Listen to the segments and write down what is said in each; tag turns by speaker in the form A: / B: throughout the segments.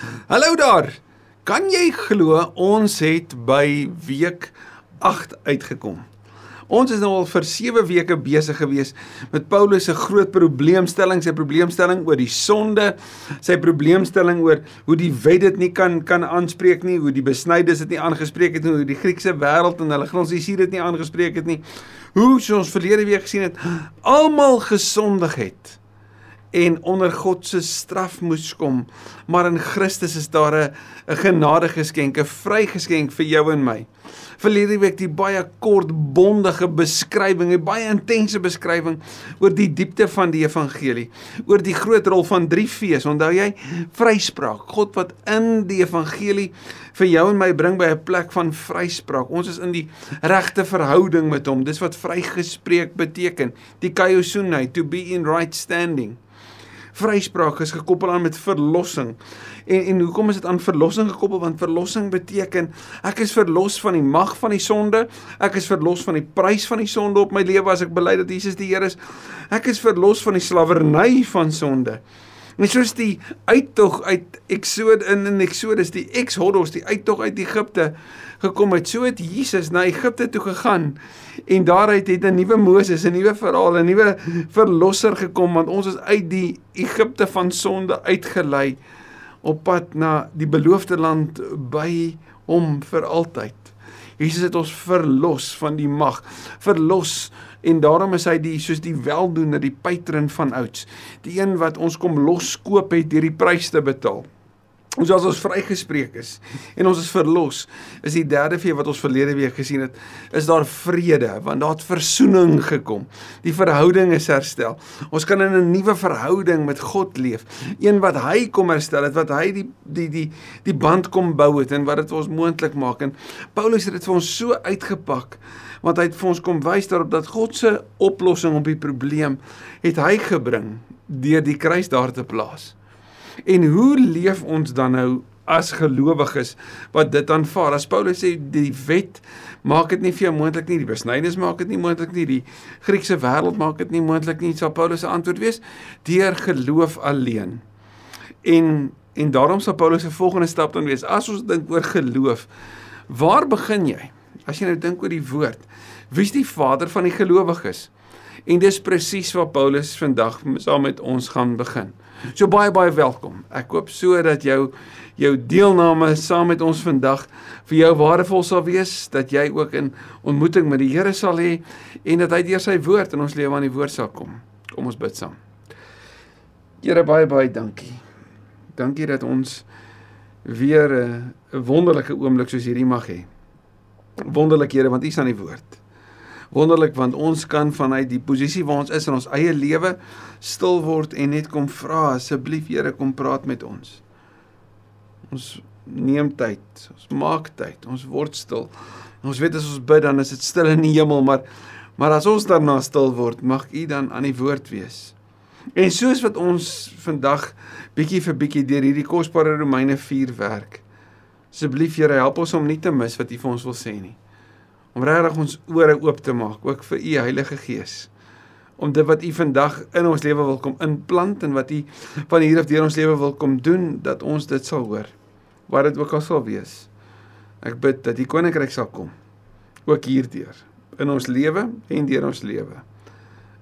A: Hallo daar. Kan jy glo ons het by week 8 uitgekom? Ons is nou al vir 7 weke besig gewees met Paulus se groot probleemstelling, sy probleemstelling oor die sonde, sy probleemstelling oor hoe die wet dit nie kan kan aanspreek nie, hoe die besnydes dit nie aangespreek het nie, hoe die Griekse wêreld en hulle gnostisie dit nie aangespreek het nie. Hoe soos ons verlede week gesien het, almal gesondig het en onder God se straf moes kom. Maar in Christus is daar 'n 'n genadegeskenk, 'n vrygeskenk vir jou en my. Verlede week die baie kort bondige beskrywing, 'n baie intense beskrywing oor die diepte van die evangelie, oor die groot rol van drie fees. Onthou jy? Vryspraak. God wat in die evangelie vir jou en my bring by 'n plek van vryspraak. Ons is in die regte verhouding met hom. Dis wat vrygespreek beteken. Die kaiosune, to be in right standing. Vryspraak is gekoppel aan met verlossing. En en hoekom is dit aan verlossing gekoppel? Want verlossing beteken ek is verlos van die mag van die sonde. Ek is verlos van die prys van die sonde op my lewe as ek bely dat Jesus die Here is. Ek is verlos van die slawerny van sonde. En soos die uittog uit Exodus in in Exodus die Exodus die uittog uit Egipte gekom het. So het Jesus na Egipte toe gegaan en daaruit het 'n nuwe Moses, 'n nuwe verhaal, 'n nuwe verlosser gekom want ons is uit die Egipte van sonde uitgelei op pad na die beloofde land by hom vir altyd. Jesus het ons verlos van die mag, verlos en daarom is hy die soos die weldoener, die patron van ouds, die een wat ons kom loskoop het deur die prys te betaal. Ons as ons vrygespreek is en ons is verlos, is die derde vir wat ons verlede week gesien het, is daar vrede want daar het versoening gekom. Die verhouding is herstel. Ons kan in 'n nuwe verhouding met God leef, een wat hy kom herstel het, wat hy die die die die band kom bou het en wat dit ons moontlik maak. En Paulus het dit vir ons so uitgepak want hy het vir ons kom wys daarop dat God se oplossing op die probleem het hy gebring deur die kruis daar te plaas. En hoe leef ons dan nou as gelowiges wat dit aanvaar? As Paulus sê die wet maak dit nie vir jou moontlik nie, die besnydenis maak dit nie moontlik nie, die Griekse wêreld maak dit nie moontlik nie, sal Paulus se antwoord wees deur geloof alleen. En en daarom sal Paulus se volgende stap dan wees as ons dink oor geloof, waar begin jy? As jy nou dink oor die woord, wie's die vader van die gelowiges? En dis presies wat Paulus vandag saam met ons gaan begin. So baie baie welkom. Ek hoop so dat jou jou deelname saam met ons vandag vir jou waardevol sal wees, dat jy ook in ontmoeting met die Here sal hê en dat hy deur sy woord in ons lewe aan die woord sal kom. Kom ons bid saam. Here baie baie dankie. Dankie dat ons weer 'n wonderlike oomblik soos hierdie mag hê. Wonderlik Here want U is aan die woord wonderlik want ons kan vanuit die posisie waar ons is in ons eie lewe stil word en net kom vra asseblief Here kom praat met ons. Ons neem tyd, ons maak tyd, ons word stil. Ons weet as ons bid dan is dit stil in die hemel, maar maar as ons daarna stil word, mag U dan aan die woord wees. En soos wat ons vandag bietjie vir bietjie deur hierdie kosbare Romeine 4 werk. Asseblief Here, help ons om nie te mis wat U vir ons wil sê nie om regtig ons ore oop te maak ook vir u Heilige Gees om dit wat u vandag in ons lewe wil kom inplant en wat u van hier af deur ons lewe wil kom doen dat ons dit sal hoor wat dit ook al sal wees. Ek bid dat die koninkryk sal kom ook hierdeur in ons lewe en deur ons lewe.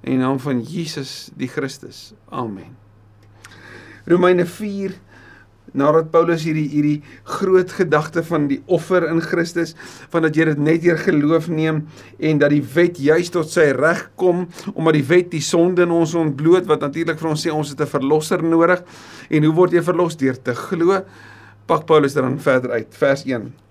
A: In naam van Jesus die Christus. Amen. Romeine 4 nadat Paulus hierdie hierdie groot gedagte van die offer in Christus van dat jy dit net deur geloof neem en dat die wet juis tot sy reg kom omdat die wet die sonde in ons ontbloot wat natuurlik vir ons sê ons het 'n verlosser nodig en hoe word jy verlos? Deur te glo. Pak Paulus dan verder uit vers 1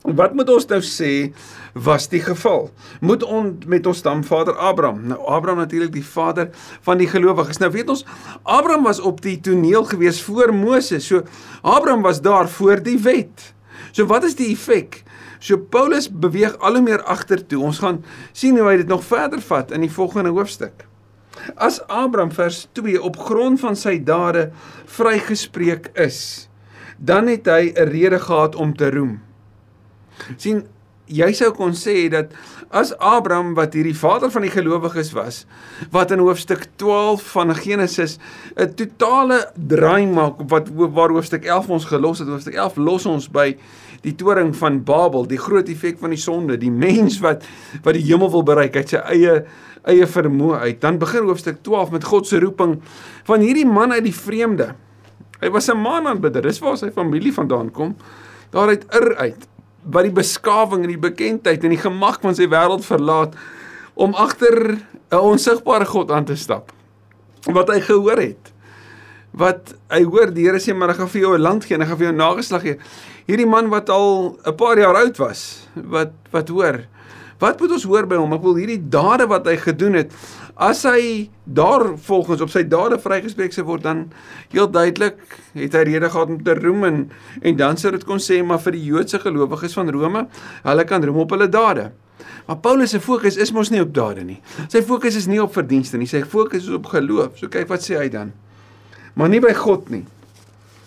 A: Wat moet ons nou sê was die geval? Moet ons met ons stamvader Abraham. Nou Abraham natuurlik die vader van die gelowiges. Nou weet ons Abraham was op die toneel gewees voor Moses. So Abraham was daar voor die wet. So wat is die effek? So Paulus beweeg al hoe meer agtertoe. Ons gaan sien hoe hy dit nog verder vat in die volgende hoofstuk. As Abraham vers 2 op grond van sy dade vrygespreek is, dan het hy 'n rede gehad om te roem sien jy sou kon sê dat as Abraham wat hierdie vader van die gelowiges was, wat in hoofstuk 12 van Genesis 'n totale draai maak op wat waar hoofstuk 11 ons gelos het. Hoofstuk 11 los ons by die toring van Babel, die groot effek van die sonde, die mens wat wat die hemel wil bereik uit sy eie eie vermoë uit. Dan begin hoofstuk 12 met God se roeping van hierdie man uit die vreemde. Hy was 'n man aanbidder. Dis waar sy familie vandaan kom. Daar uit Ur uit wat die beskawing en die bekendheid en die gemak van sy wêreld verlaat om agter 'n onsigbare God aan te stap. Wat hy gehoor het. Wat hy hoor die Here sê maar ek gaan vir jou 'n land gee en ek gaan vir jou nageslag gee. Hierdie man wat al 'n paar jaar oud was, wat wat hoor. Wat moet ons hoor by hom? Ek wil hierdie dade wat hy gedoen het, as hy daar volgens op sy dade vrygespreek sou word, dan heel duidelik het hy rede gehad om te roem en en dan sou dit kon sê maar vir die Joodse gelowiges van Rome, hulle kan roem op hulle dade. Maar Paulus se fokus is mos nie op dade nie. Sy fokus is nie op verdienste nie. Sy fokus is op geloof. So kyk wat sê hy dan. Maar nie by God nie.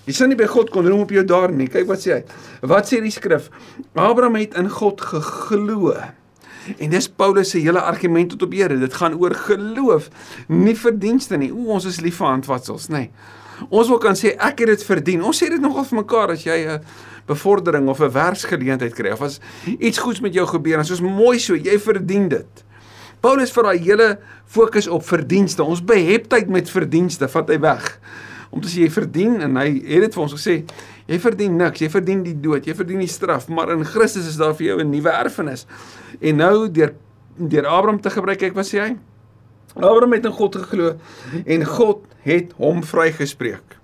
A: Jy sien nie by God kon roem op jou daar nie. Kyk wat sê hy. Wat sê die skrif? Abraham het in God geglo. En dis Paulus se hele argument tot op Here. Dit gaan oor geloof, nie verdienste nie. O, ons is lief vir handvatsels, nê. Nee. Ons wil kan sê ek het dit verdien. Ons sê dit nogal vir mekaar as jy 'n bevordering of 'n werksgeleentheid kry of as iets goeds met jou gebeur, dan is mooi so, jy verdien dit. Paulus vir daai hele fokus op verdienste. Ons beheptheid met verdienste vat hy weg. Om te sê jy verdien en hy het dit vir ons gesê, jy verdien niks, jy verdien die dood, jy verdien die straf, maar in Christus is daar vir jou 'n nuwe erfenis. En nou deur deur Abraham te gebruik, kyk wat sê hy? Abraham het in God geglo en God het hom vrygespreek.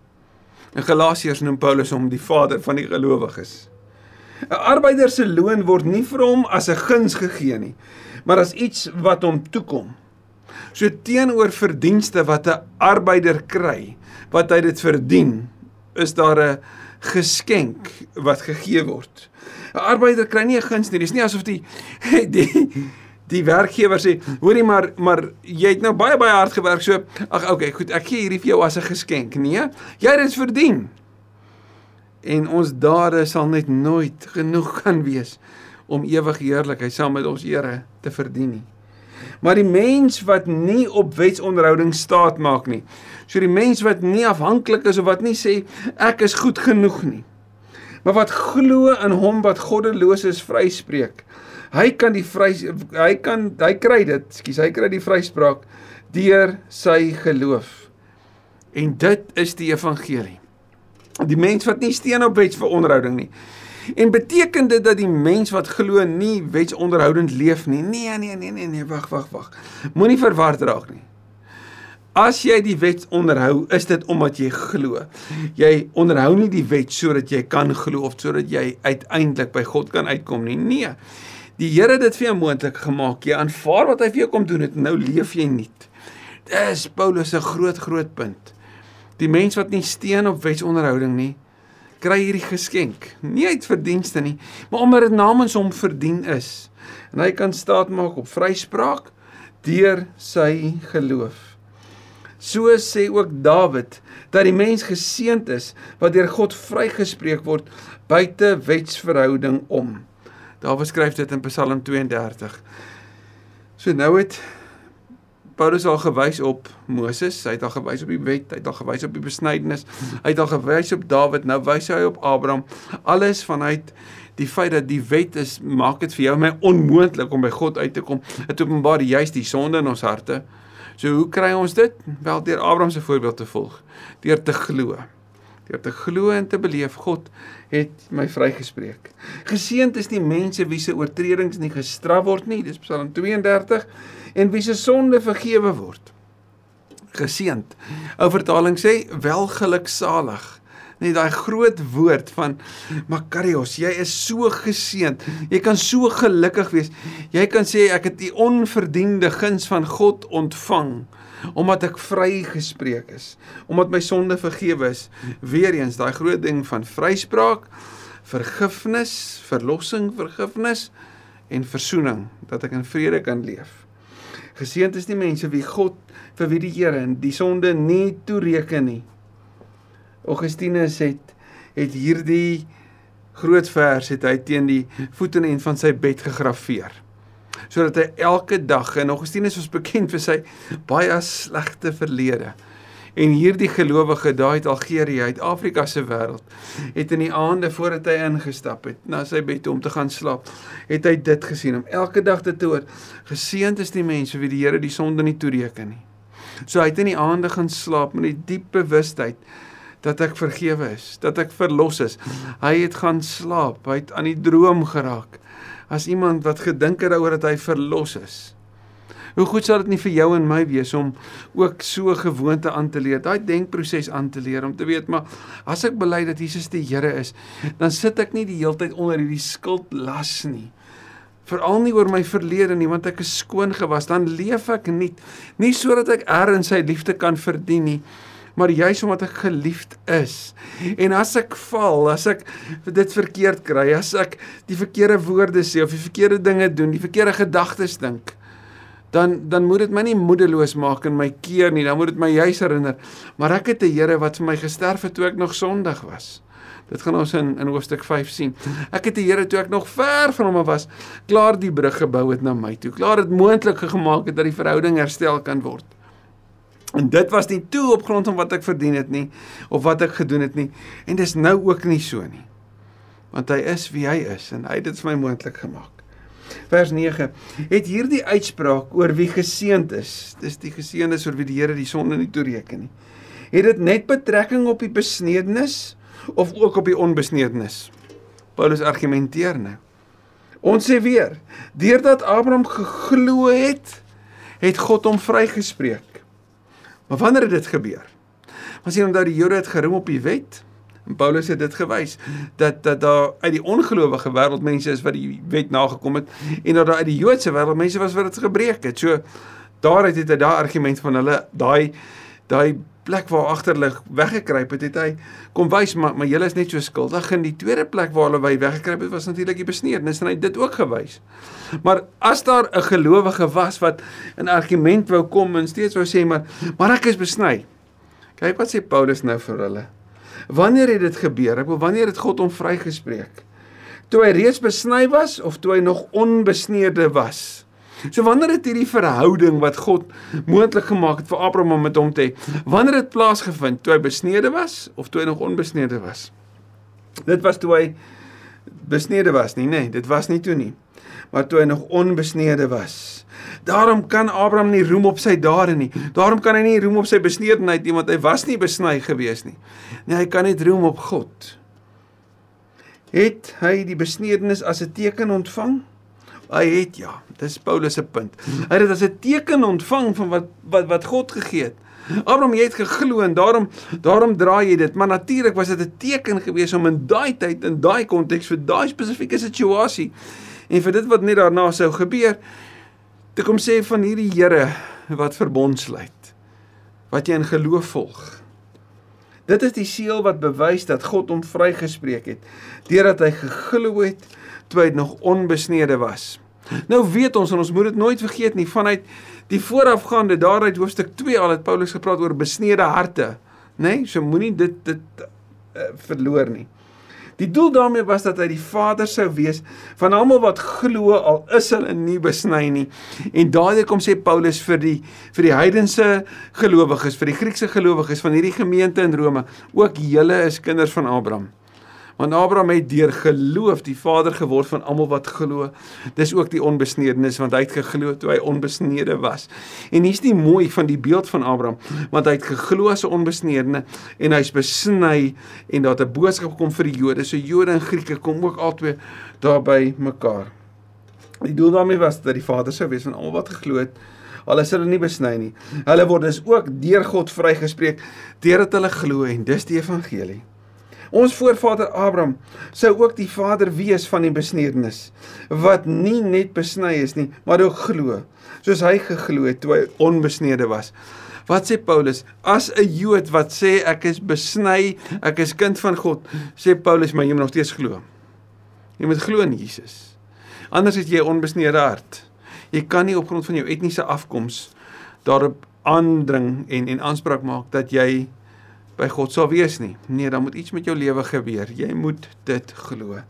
A: In Galasiërs noem Paulus hom die vader van die gelowiges. 'n Arbeider se loon word nie vir hom as 'n guns gegee nie, maar as iets wat hom toekom. So teenoor verdienste wat 'n arbeider kry, wat hy dit verdien, is daar 'n geskenk wat gegee word. 'n Arbeider kry nie 'n guns nie. Dis nie asof die die die werkgewer sê, hoorie maar maar jy het nou baie baie hard gewerk so ag okay, goed, ek gee hierdie vir jou as 'n geskenk. Nee, jy het dit verdien. En ons dade sal net nooit genoeg kan wees om ewig heerlikheid saam met ons Here te verdien nie. Maar die mens wat nie op wetsonderhouding staat maak nie. So die mens wat nie afhanklik is of wat nie sê ek is goed genoeg nie maar wat glo in hom wat goddeloos is vryspreek. Hy kan die vry hy kan hy kry dit, skus, hy kry die vryspraak deur sy geloof. En dit is die evangelie. Die mens wat nie steen op wets vir onderhouding nie. En beteken dit dat die mens wat glo nie wetsonderhoudend leef nie? Nee, nee, nee, nee, nee, wag, wag, wag. Moenie verward raak nie. As jy die wet onderhou, is dit omdat jy glo. Jy onderhou nie die wet sodat jy kan glo of sodat jy uiteindelik by God kan uitkom nie. Nee. Die Here het dit vir jou moontlik gemaak. Jy aanvaar wat hy vir jou kom doen het en nou leef jy nie. Dis Paulus se groot groot punt. Die mens wat nie steen op wetsonderhouding nie, kry hierdie geskenk. Nie uit verdienste nie, maar omdat dit namens hom verdien is. En hy kan staat maak op vryspraak deur sy geloof. So sê ook Dawid dat die mens geseënd is wat deur God vrygespreek word buite wetsverhouding om. Dawid skryf dit in Psalm 32. So nou het Paulus al gewys op Moses, hy het al gewys op die wet, hy het al gewys op die besnydenis, hy het al gewys op Dawid, nou wys hy op Abraham. Alles vanuit die feit dat die wet is maak dit vir jou my onmoontlik om by God uit te kom. Dit openbaar juist die sonde in ons harte. So hoe kry ons dit? Wel deur Abraham se voorbeeld te volg, deur te glo. Deur te glo en te beleef God het my vrygespreek. Geseënd is die mense wie se oortredings nie gestraf word nie, dis Psalm 32, en wie se sonde vergewe word. Geseënd. Ou vertaling sê welgeluksalig net daai groot woord van Makarios, jy is so geseënd. Jy kan so gelukkig wees. Jy kan sê ek het die onverdiende guns van God ontvang omdat ek vrygespreek is, omdat my sonde vergewe is. Weereens daai groot ding van vryspraak, vergifnis, verlossing, vergifnis en versoening dat ek in vrede kan leef. Geseënd is die mense wie God vir wie die Here die sonde nie toereken nie. Augustinus het het hierdie groot vers het hy teen die voetenend van sy bed gegraveer. Sodat hy elke dag en Augustinus was bekend vir sy baie slegte verlede. En hierdie gelowige daai uit Algerië, uit Afrika se wêreld, het in die aande voordat hy ingestap het na sy bed om te gaan slaap, het hy dit gesien om elke dag te hoor: Geseënd is die mense wie die Here die sonde nie toereken nie. So hy het in die aande gaan slaap met die diep bewustheid dat ek vergewe is, dat ek verlos is. Hy het gaan slaap, hy het aan die droom geraak as iemand wat gedink het daaroor dat hy verlos is. Hoe goed sal dit nie vir jou en my wees om ook so gewoonte aan te leer, daai denkproses aan te leer om te weet maar as ek bely dat Jesus die Here is, dan sit ek nie die hele tyd onder hierdie skuldlas nie. Veral nie oor my verlede nie, want ek is skoon gewas, dan leef ek nie nie sodat ek eer in sy liefde kan verdien nie, maar juis omdat ek geliefd is. En as ek val, as ek dit verkeerd kry, as ek die verkeerde woorde sê of die verkeerde dinge doen, die verkeerde gedagtes dink, dan dan moet dit my nie moedeloos maak en my keer nie, dan moet dit my juis herinner, maar ek het 'n Here wat vir my gesterf het toe ek nog sondig was. Dit gaan ons in in hoofstuk 5 sien. Ek het die Here toe ek nog ver van hom was, klaar die brug gebou het na my toe. Klaar dit moontlik gemaak het dat die verhouding herstel kan word. En dit was nie toe op grond van wat ek verdien het nie of wat ek gedoen het nie. En dis nou ook nie so nie. Want hy is wie hy is en hy het dit vir my moontlik gemaak vers 9 het hierdie uitspraak oor wie geseënd is dis die geseëndes oor wie die Here die sonde nie toereken nie het dit net betrekking op die besnedenis of ook op die onbesnedenis? Paulus argumenteer nou ons sê weer deurdat Abraham geglo het het God hom vrygespreek. Maar wanneer het dit gebeur? Was nie omdat die Jode het geroem op die wet En Paulus het dit gewys dat dat daar uit die ongelowige wêreld mense is wat die wet nagekom het en dat daar uit die Joodse wêreld mense was wat dit gebreek het. So daaruit het hy daai argument van hulle daai daai plek waar agterlig weggekruip het, het hy kom wys maar maar julle is net so skuldig in die tweede plek waar hulle weggekruip het was natuurlik die besnedenis en hy het dit ook gewys. Maar as daar 'n gelowige was wat 'n argument wou kom en steeds wou sê maar maar ek is besny. Kyk wat sê Paulus nou vir hulle. Wanneer het dit gebeur? Ek bedoel wanneer het God hom vrygespreek? Toe hy reeds besny was of toe hy nog onbesneede was? So wanneer het hierdie verhouding wat God moontlik gemaak het vir Abraham om met hom te hê, wanneer het plaasgevind? Toe hy besneede was of toe hy nog onbesneede was? Dit was toe hy besneede was nie, nee, dit was nie toe nie. Maar toe hy nog onbesneede was. Daarom kan Abraham nie roem op sy dade nie. Daarom kan hy nie roem op sy besnedenheid nie want hy was nie besny gewees nie. Nee, hy kan net roem op God. Het hy die besnedenis as 'n teken ontvang? Hy het ja, dis Paulus se punt. Hy het dit as 'n teken ontvang van wat wat wat God gegee het. Abraham jy het geglo en daarom daarom draai jy dit, maar natuurlik was dit 'n teken gewees om in daai tyd in daai konteks vir daai spesifieke situasie en vir dit wat net daarna sou gebeur Ek kom sê van hierdie Here wat verbond sluit. Wat jy in geloof volg. Dit is die seël wat bewys dat God hom vrygespreek het deurdat hy geglo het toe hy nog onbesnede was. Nou weet ons en ons moet dit nooit vergeet nie vanuit die voorafgaande daaruit hoofstuk 2 al het Paulus gepraat oor besnede harte, nê? Nee? So moenie dit dit uh, verloor nie. Die doel daarmee was dat hy die vader sou wees van almal wat glo al is hulle nie besny nie. En daardie kom sê Paulus vir die vir die heidense gelowiges, vir die Griekse gelowiges van hierdie gemeente in Rome, ook julle is kinders van Abraham. Want Abraham het deur geloof die vader geword van almal wat glo. Dis ook die onbesnedenis want hy het geglo toe hy onbesnede was. En hier's die mooi van die beeld van Abraham, want hy het geglo as 'n onbesnedene en hy's besny en daar het 'n boodskap kom vir die Jode. So Jode en Grieke kom ook albei daarby mekaar. Die doel daarmee was dat die vader sou wees van almal wat geglo het al is hulle nie besny nie. Hulle word dus ook deur God vrygespreek deurdat hulle glo en dis die evangelie. Ons voorvader Abraham sou ook die vader wees van die besnedenis wat nie net besny is nie, maar ook glo, soos hy geglo het toe hy onbesnede was. Wat sê Paulus? As 'n Jood wat sê ek is besny, ek is kind van God, sê Paulus, maar jy moet nog steeds glo. Jy moet glo in Jesus. Anders het jy 'n onbesnede hart. Jy kan nie op grond van jou etniese afkoms daarop aandring en en aanspraak maak dat jy by God sal wees nie. Nee, dan moet iets met jou lewe gebeur. Jy moet dit glo.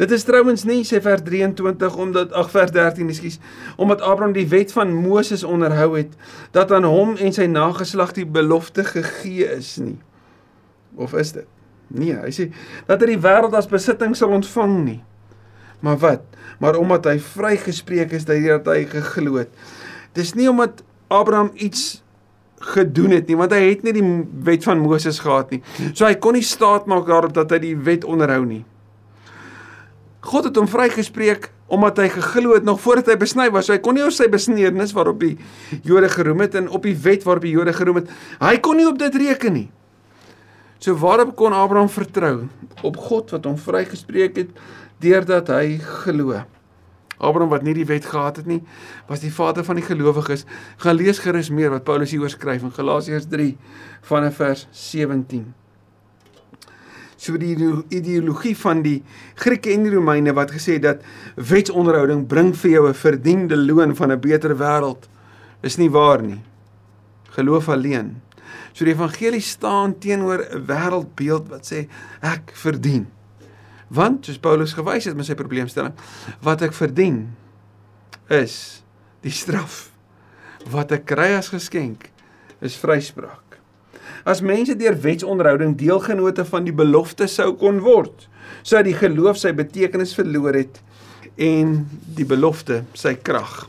A: Dit is trouens nie sê vers 23 omdat ag vers 13 ekskuus omdat Abraham die wet van Moses onderhou het dat aan hom en sy nageslag die belofte gegee is nie. Of is dit? Nee, hy sê dat hy die wêreld as besitting sal ontvang nie. Maar wat? Maar omdat hy vrygespreek is dat hy geglo het. Dis nie omdat Abraham iets gedoen het nie want hy het nie die wet van Moses gehad nie. So hy kon nie staat maak daarop dat hy die wet onderhou nie. God het hom vrygespreek omdat hy geglo het nog voordat hy besny was. So hy kon nie op sy besneernis waarop die Jode geroem het en op die wet waarop die Jode geroem het. Hy kon nie op dit reken nie. So waarop kon Abraham vertrou? Op God wat hom vrygespreek het deurdat hy glo. Abraham wat nie die wet gehad het nie, was die vader van die gelowiges. Gaan lees gerus meer wat Paulus hieroor skryf in Galasiërs 3 vanaf vers 17. So die ideologie van die Grieke en die Romeine wat gesê het dat wetsonderhouding bring vir jou 'n verdiende loon van 'n beter wêreld is nie waar nie. Geloof alleen. So die evangelie staan teenoor 'n wêreldbeeld wat sê ek verdien. Want soos Paulus gewys het met sy probleemstelling, wat ek verdien is die straf. Wat ek kry as geskenk is vryspraak. As mense deur wetsonderhouding deelgenote van die belofte sou kon word, sou die geloof sy betekenis verloor het en die belofte sy krag.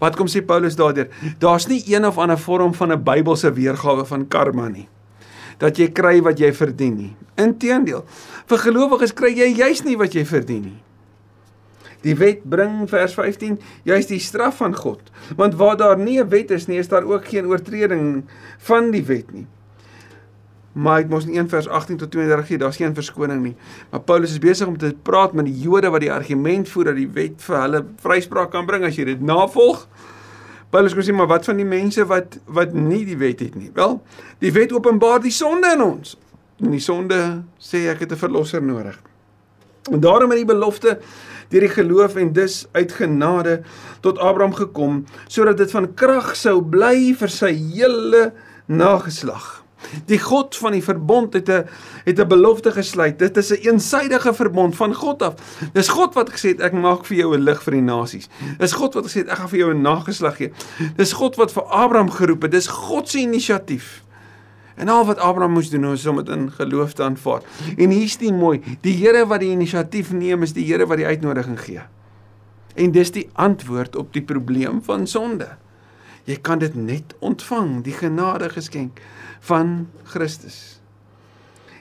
A: Wat kom sê Paulus daardeur? Daar's nie een of ander vorm van 'n Bybelse weergawe van karma nie dat jy kry wat jy verdien nie. Inteendeel, vir gelowiges kry jy juis nie wat jy verdien nie. Die wet bring vers 15 juis die straf van God, want waar daar nie 'n wet is nie, is daar ook geen oortreding van die wet nie. Maar dit mos in 1 vers 18 tot 32 gee, daar's geen verskoning nie. Maar Paulus is besig om te praat met die Jode wat die argument voer dat die wet vir hulle vryspraak kan bring as jy dit navolg. Paulus sê maar wat van die mense wat wat nie die wet het nie. Wel, die wet openbaar die sonde in ons. En die sonde sê ek het 'n verlosser nodig. En daarom het die belofte deur die geloof en dus uit genade tot Abraham gekom sodat dit van krag sou bly vir sy hele nageslag. Die God van die verbond het 'n het 'n belofte gesluit. Dit is 'n een eensidedige verbond van God af. Dis God wat gesê het ek maak vir jou 'n lig vir die nasies. Dis God wat gesê het ek gaan vir jou 'n nageslag gee. Dis God wat vir Abraham geroep het. Dis God se inisiatief. En al wat Abraham moes doen is om dit in geloof te aanvaar. En hier's die mooi, die Here wat die inisiatief neem is die Here wat die uitnodiging gee. En dis die antwoord op die probleem van sonde. Jy kan dit net ontvang, die genade geskenk van Christus.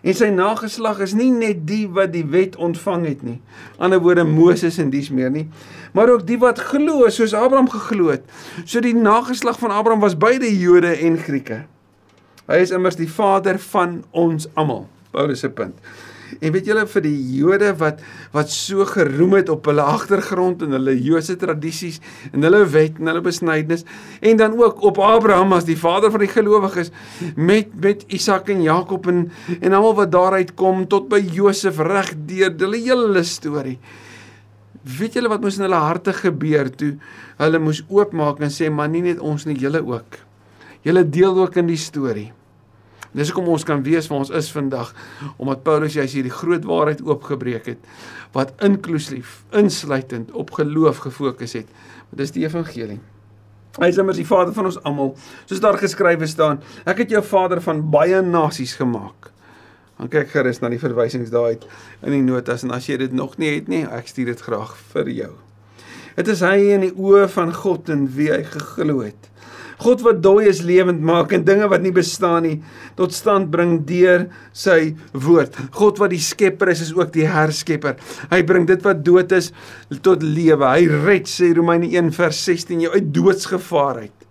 A: En sy nageslag is nie net die wat die wet ontvang het nie. Ander woorde Moses en dies meer nie, maar ook die wat glo soos Abraham geglo het. So die nageslag van Abraham was beide Jode en Grieke. Hy is immers die vader van ons almal. Paulus se punt. En weet julle vir die Jode wat wat so geroem het op hulle agtergrond en hulle Joodse tradisies en hulle wet en hulle besnydenis en dan ook op Abraham as die vader van die gelowiges met met Isak en Jakob en en almal wat daaruit kom tot by Josef reg deur hulle hele storie. Weet julle wat moes in hulle harte gebeur toe hulle moes oopmaak en sê maar nie net ons nie, julle ook. Julle deel ook in die storie. Dis hoekom ons kan wees waar ons is vandag omdat Paulus juis hierdie groot waarheid oopgebreek het wat inklusief, insluitend op geloof gefokus het. Dit is die evangelie. Hy is immers die vader van ons almal. Soos daar geskrywe staan, ek het jou vader van baie nasies gemaak. Dan kyk gerus na die verwysings daai in die notas en as jy dit nog nie het nie, ek stuur dit graag vir jou. Dit is hy in die oë van God en wie hy geglo het. God wat dooi is lewend maak en dinge wat nie bestaan nie tot stand bring deur sy woord. God wat die skepper is, is ook die herskepper. Hy bring dit wat dood is tot lewe. Hy red sê Romeine 1 vers 16 jou uit doodsgevaar uit.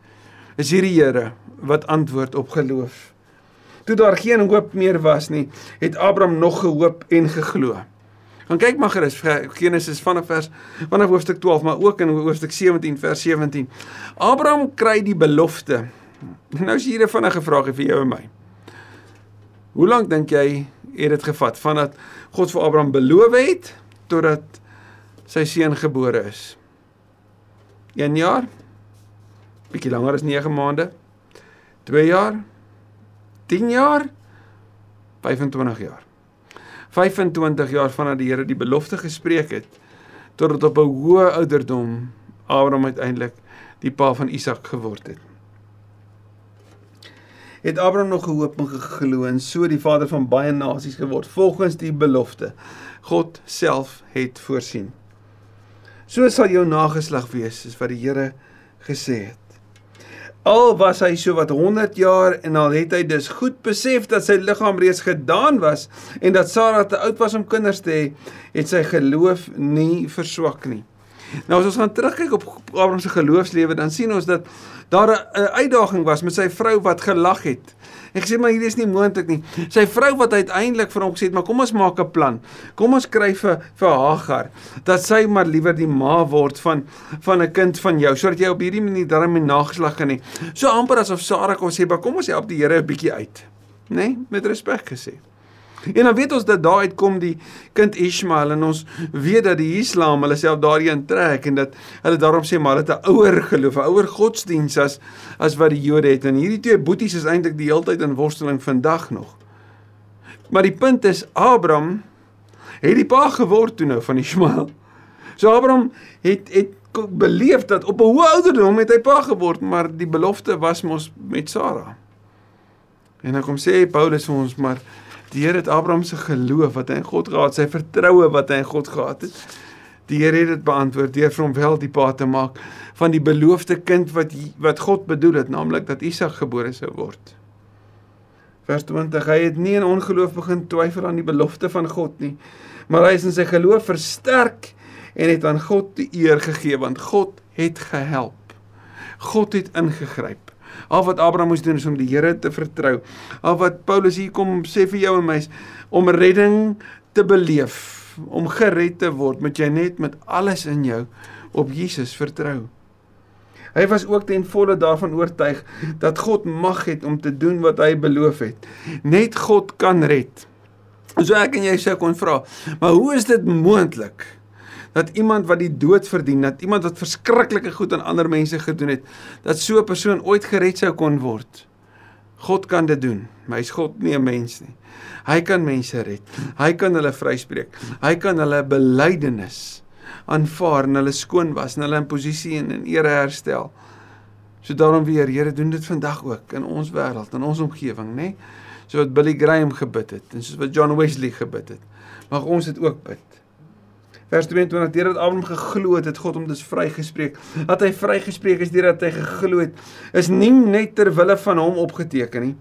A: Is hierdie Here wat antwoord op geloof. Toe daar geen hoop meer was nie, het Abraham nog gehoop en geglo. Gaan kyk maar gerus Genesis vanaf vers vanaf hoofstuk 12 maar ook in hoofstuk 17 vers 17. Abraham kry die belofte. Nou is hier 'n vinnige vraag vir jou en my. Hoe lank dink jy het dit gevat vandat God vir Abraham beloof het totdat sy seun gebore is? 1 jaar? Bietjie langer as 9 maande? 2 jaar? 10 jaar? 25 jaar. 25 jaar vanaf die Here die belofte gespreek het tot dit op 'n hoë ouderdom Abraham uiteindelik die pa van Isak geword het. Het Abraham nog gehoop en geglo en so die vader van baie nasies geword volgens die belofte. God self het voorsien. So sal jou nageslag wees, soos wat die Here gesê het. Al was hy so wat 100 jaar en al het hy dus goed besef dat sy liggaam reeds gedaan was en dat Sara te oud was om kinders te hê, het sy geloof nie verswak nie. Nou as ons gaan terugkyk op Abraham se geloofslewe, dan sien ons dat daar 'n uitdaging was met sy vrou wat gelag het. Ek sê maar hierdie is nie moontlik nie. Sy vrou wat uiteindelik vir hom gesê het, "Maar kom ons maak 'n plan. Kom ons kry vir vir Hagar dat sy maar liewer die ma word van van 'n kind van jou sodat jy op hierdie manier darm 'n nageslag kan hê." So amper asof Sara kon sê, "Maar kom ons help die Here 'n bietjie uit." Né? Nee, met respek gesê. En dan weet ons dat daar uitkom die kind Ismael en ons weet dat die Islam hulle self daarin trek en dat hulle daarom sê maar hulle het 'n ouer geloof, 'n ouer godsdiens as as wat die Jode het. En hierdie twee boeties is eintlik die heeltyd in worsteling vandag nog. Maar die punt is Abraham het die pa geword toe nou van Ismael. So Abraham het het beleef dat op 'n hoë ouderdom het hy pa geword, maar die belofte was mos met Sara. En dan kom sê Paulus vir ons maar Die Here het Abraham se geloof wat hy in God gehad, sy vertroue wat hy in God gehad het. Die Here het dit beantwoord deur vir hom wel die pa te maak van die beloofde kind wat wat God bedoel het, naamlik dat Isak gebore sou word. Vers 20: Hy het nie in ongeloof begin twyfel aan die belofte van God nie, maar hy is in sy geloof versterk en het aan God die eer gegee want God het gehelp. God het ingegryp. Al wat Abraham moes doen is om die Here te vertrou. Al wat Paulus hier kom sê vir jou en my is om redding te beleef, om gered te word, moet jy net met alles in jou op Jesus vertrou. Hy was ook ten volle daarvan oortuig dat God mag het om te doen wat hy beloof het. Net God kan red. So ek en jy sou kon vra, maar hoe is dit moontlik? Dat iemand wat die dood verdien, dat iemand wat verskriklike goed aan ander mense gedoen het, dat so 'n persoon ooit gered sou kon word. God kan dit doen, maar hy's God nie 'n mens nie. Hy kan mense red. Hy kan hulle vryspreek. Hy kan hulle belydenis aanvaar en hulle skoon was en hulle in posisie en in ere herstel. So daarom weer, Here doen dit vandag ook in ons wêreld, in ons omgewing, nê? So wat Billy Graham gebid het en soos wat John Wesley gebid het. Mag ons dit ook bid. Vers 22: Deurdat Abraham geglo het, het God hom dus vrygespreek. Dat hy vrygespreek is deurdat hy geglo het, is nie net ter wille van hom opgeteken nie,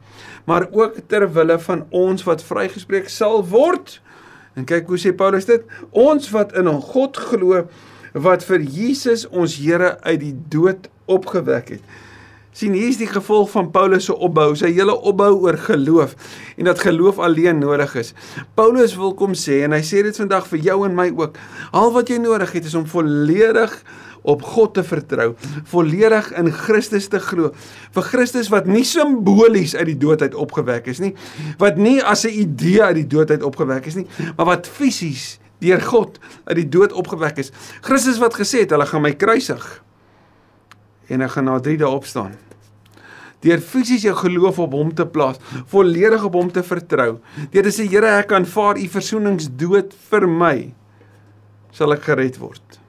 A: maar ook ter wille van ons wat vrygespreek sal word. En kyk hoe sê Paulus dit? Ons wat in God glo, wat vir Jesus ons Here uit die dood opgewek het sien hier is die gevolg van Paulus se opbou, sy hele opbou oor geloof en dat geloof alleen nodig is. Paulus wil kom sê en hy sê dit vandag vir jou en my ook. Al wat jy nodig het is om volledig op God te vertrou, volledig in Christus te glo. Vir Christus wat nie simbolies uit die dood uit opgewek is nie, wat nie as 'n idee uit die dood uit opgewek is nie, maar wat fisies deur God uit die dood opgewek is. Christus wat gesê het, hulle gaan my kruisig en ek gaan na 3 dae opstaan. Deur fisies jou geloof op hom te plaas, volledig op hom te vertrou. Deur te sê Here, ek aanvaar u versoeningsdood vir my, sal ek gered word.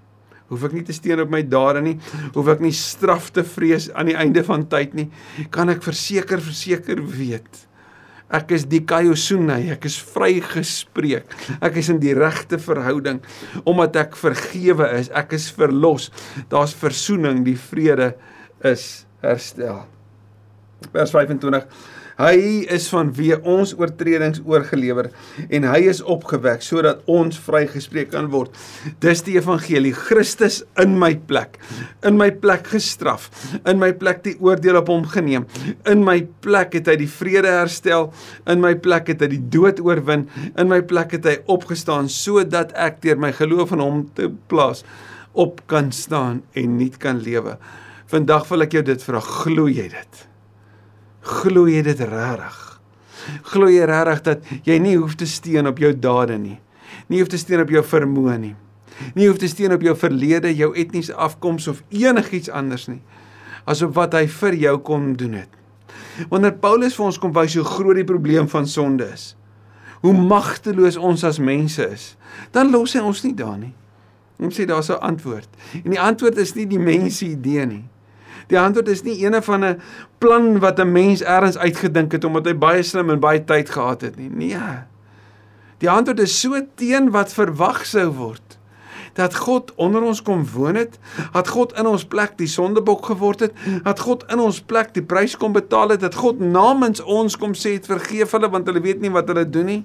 A: Hoef ek nie te steun op my dade nie, hoef ek nie straf te vrees aan die einde van tyd nie, kan ek verseker verseker weet Ek is die Kaiosune, ek is vrygespreek. Ek is in die regte verhouding omdat ek vergewe is. Ek is verlos. Daar's verzoening, die vrede is herstel. Vers 25 Hy is van wie ons oortredings oorgelewer en hy is opgewek sodat ons vrygespreek kan word. Dis die evangelie, Christus in my plek, in my plek gestraf, in my plek die oordeel op hom geneem. In my plek het hy die vrede herstel, in my plek het hy die dood oorwin, in my plek het hy opgestaan sodat ek deur my geloof in hom te plaas op kan staan en nuut kan lewe. Vandag wil ek jou dit vra, glo jy dit? Glo jy dit regtig? Glo jy regtig dat jy nie hoef te steun op jou dade nie? Nie hoef te steun op jou vermoë nie. Nie hoef te steun op jou verlede, jou etniese afkoms of enigiets anders nie. Asof wat hy vir jou kom doen het. Wanneer Paulus vir ons kom wys hoe groot die probleem van sonde is, hoe magteloos ons as mense is, dan los hy ons nie daar nie. Ons sê daar's 'n antwoord. En die antwoord is nie die mense idee nie. Die antwoord is nie ene van 'n plan wat 'n mens eers uitgedink het omdat hy baie slim en baie tyd gehad het nie. Nee. Die antwoord is so teen wat verwag sou word. Dat God onder ons kom woon het, dat God in ons plek die sondebok geword het, dat God in ons plek die prys kom betaal het, dat God namens ons kom sê het vergeef hulle want hulle weet nie wat hulle doen nie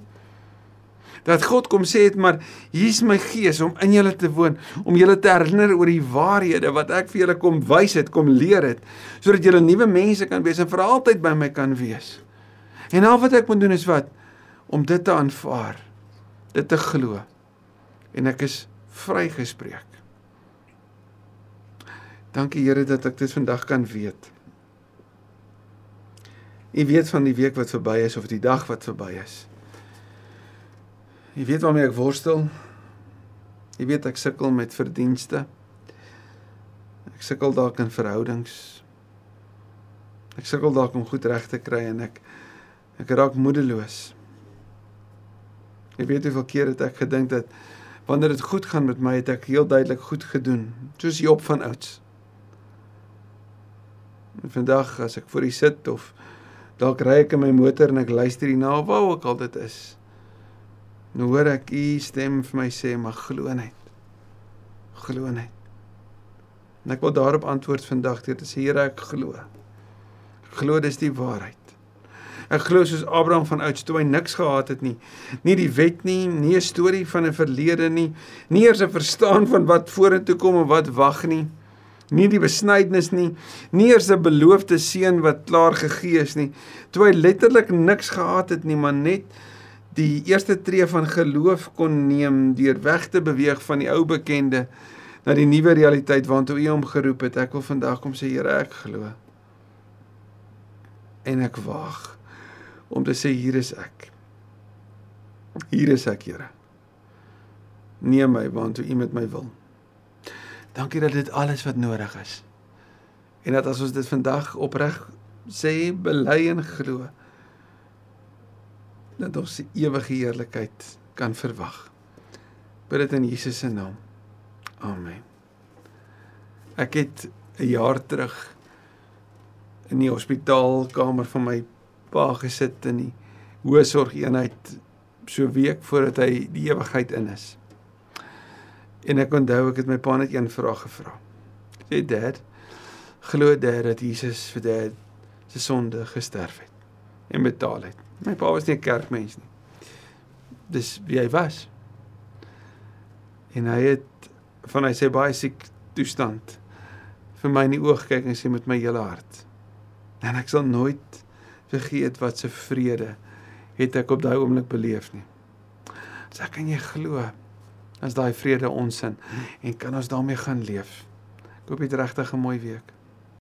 A: dat God kom sê het maar hier's my gees om in julle te woon om julle te herinner oor die waarhede wat ek vir julle kom wys het kom leer het sodat julle nuwe mense kan wees en vir altyd by my kan wees. En al wat ek moet doen is wat? Om dit te aanvaar dit te glo. En ek is vrygespreek. Dankie Here dat ek dit vandag kan weet. U weet van die week wat verby is of die dag wat verby is. Jy weet waarmee ek worstel. Jy weet ek sukkel met verdienste. Ek sukkel dalk in verhoudings. Ek sukkel dalk om goed reg te kry en ek ek raak moedeloos. Jy weet hoeveel keer het ek gedink dat wanneer dit goed gaan met my het ek heel duidelik goed gedoen, soos Job van ouds. En vandag as ek voor u sit of dalk ry ek in my motor en ek luister hierna, waar ook al dit is, Nou hoor ek u stem vir my sê, maar glo net. Glo net. En ek wil daarop antwoord vandag deur te sê, Here, ek glo. Glo dis die waarheid. Ek glo soos Abraham van ouds toe hy niks gehad het nie, nie die wet nie, nie 'n storie van 'n verlede nie, nie eers 'n verstaan van wat vorentoe kom en wat wag nie, nie die besnydenis nie, nie eers 'n beloofde seun wat klaar gegee is nie, toe hy letterlik niks gehad het nie, maar net die eerste tree van geloof kon neem deur weg te beweeg van die ou bekende na die nuwe realiteit waartoe U hom geroep het. Ek wil vandag kom sê Here, ek glo. En ek waag om te sê hier is ek. Hier is ek, Here. Neem my waartoe U met my wil. Dankie dat dit alles wat nodig is. En dat as ons dit vandag opreg sê, bely en glo, dat ons die ewige heerlikheid kan verwag. Bid dit in Jesus se naam. Amen. Ek het 'n jaar terug in die hospitaalkamer van my pa gesit in die hoë sorgeenheid so week voordat hy die ewigheid in is. En ek onthou ek het my pa net een vraag gevra. Sê dad, glo dad dat Jesus vir dad se sonde gesterf het en betaal het? My pa was nie 'n kerkmens nie. Dis wie hy was. En hy het van hy sê baie siek toestand vir my in die oog kyk en sê met my hele hart. En ek sal nooit vergeet wat se vrede het ek op daai oomblik beleef nie. So ek kan jy glo as daai vrede ons in en kan ons daarmee gaan leef. Ek hoop jy het regtig 'n mooi week.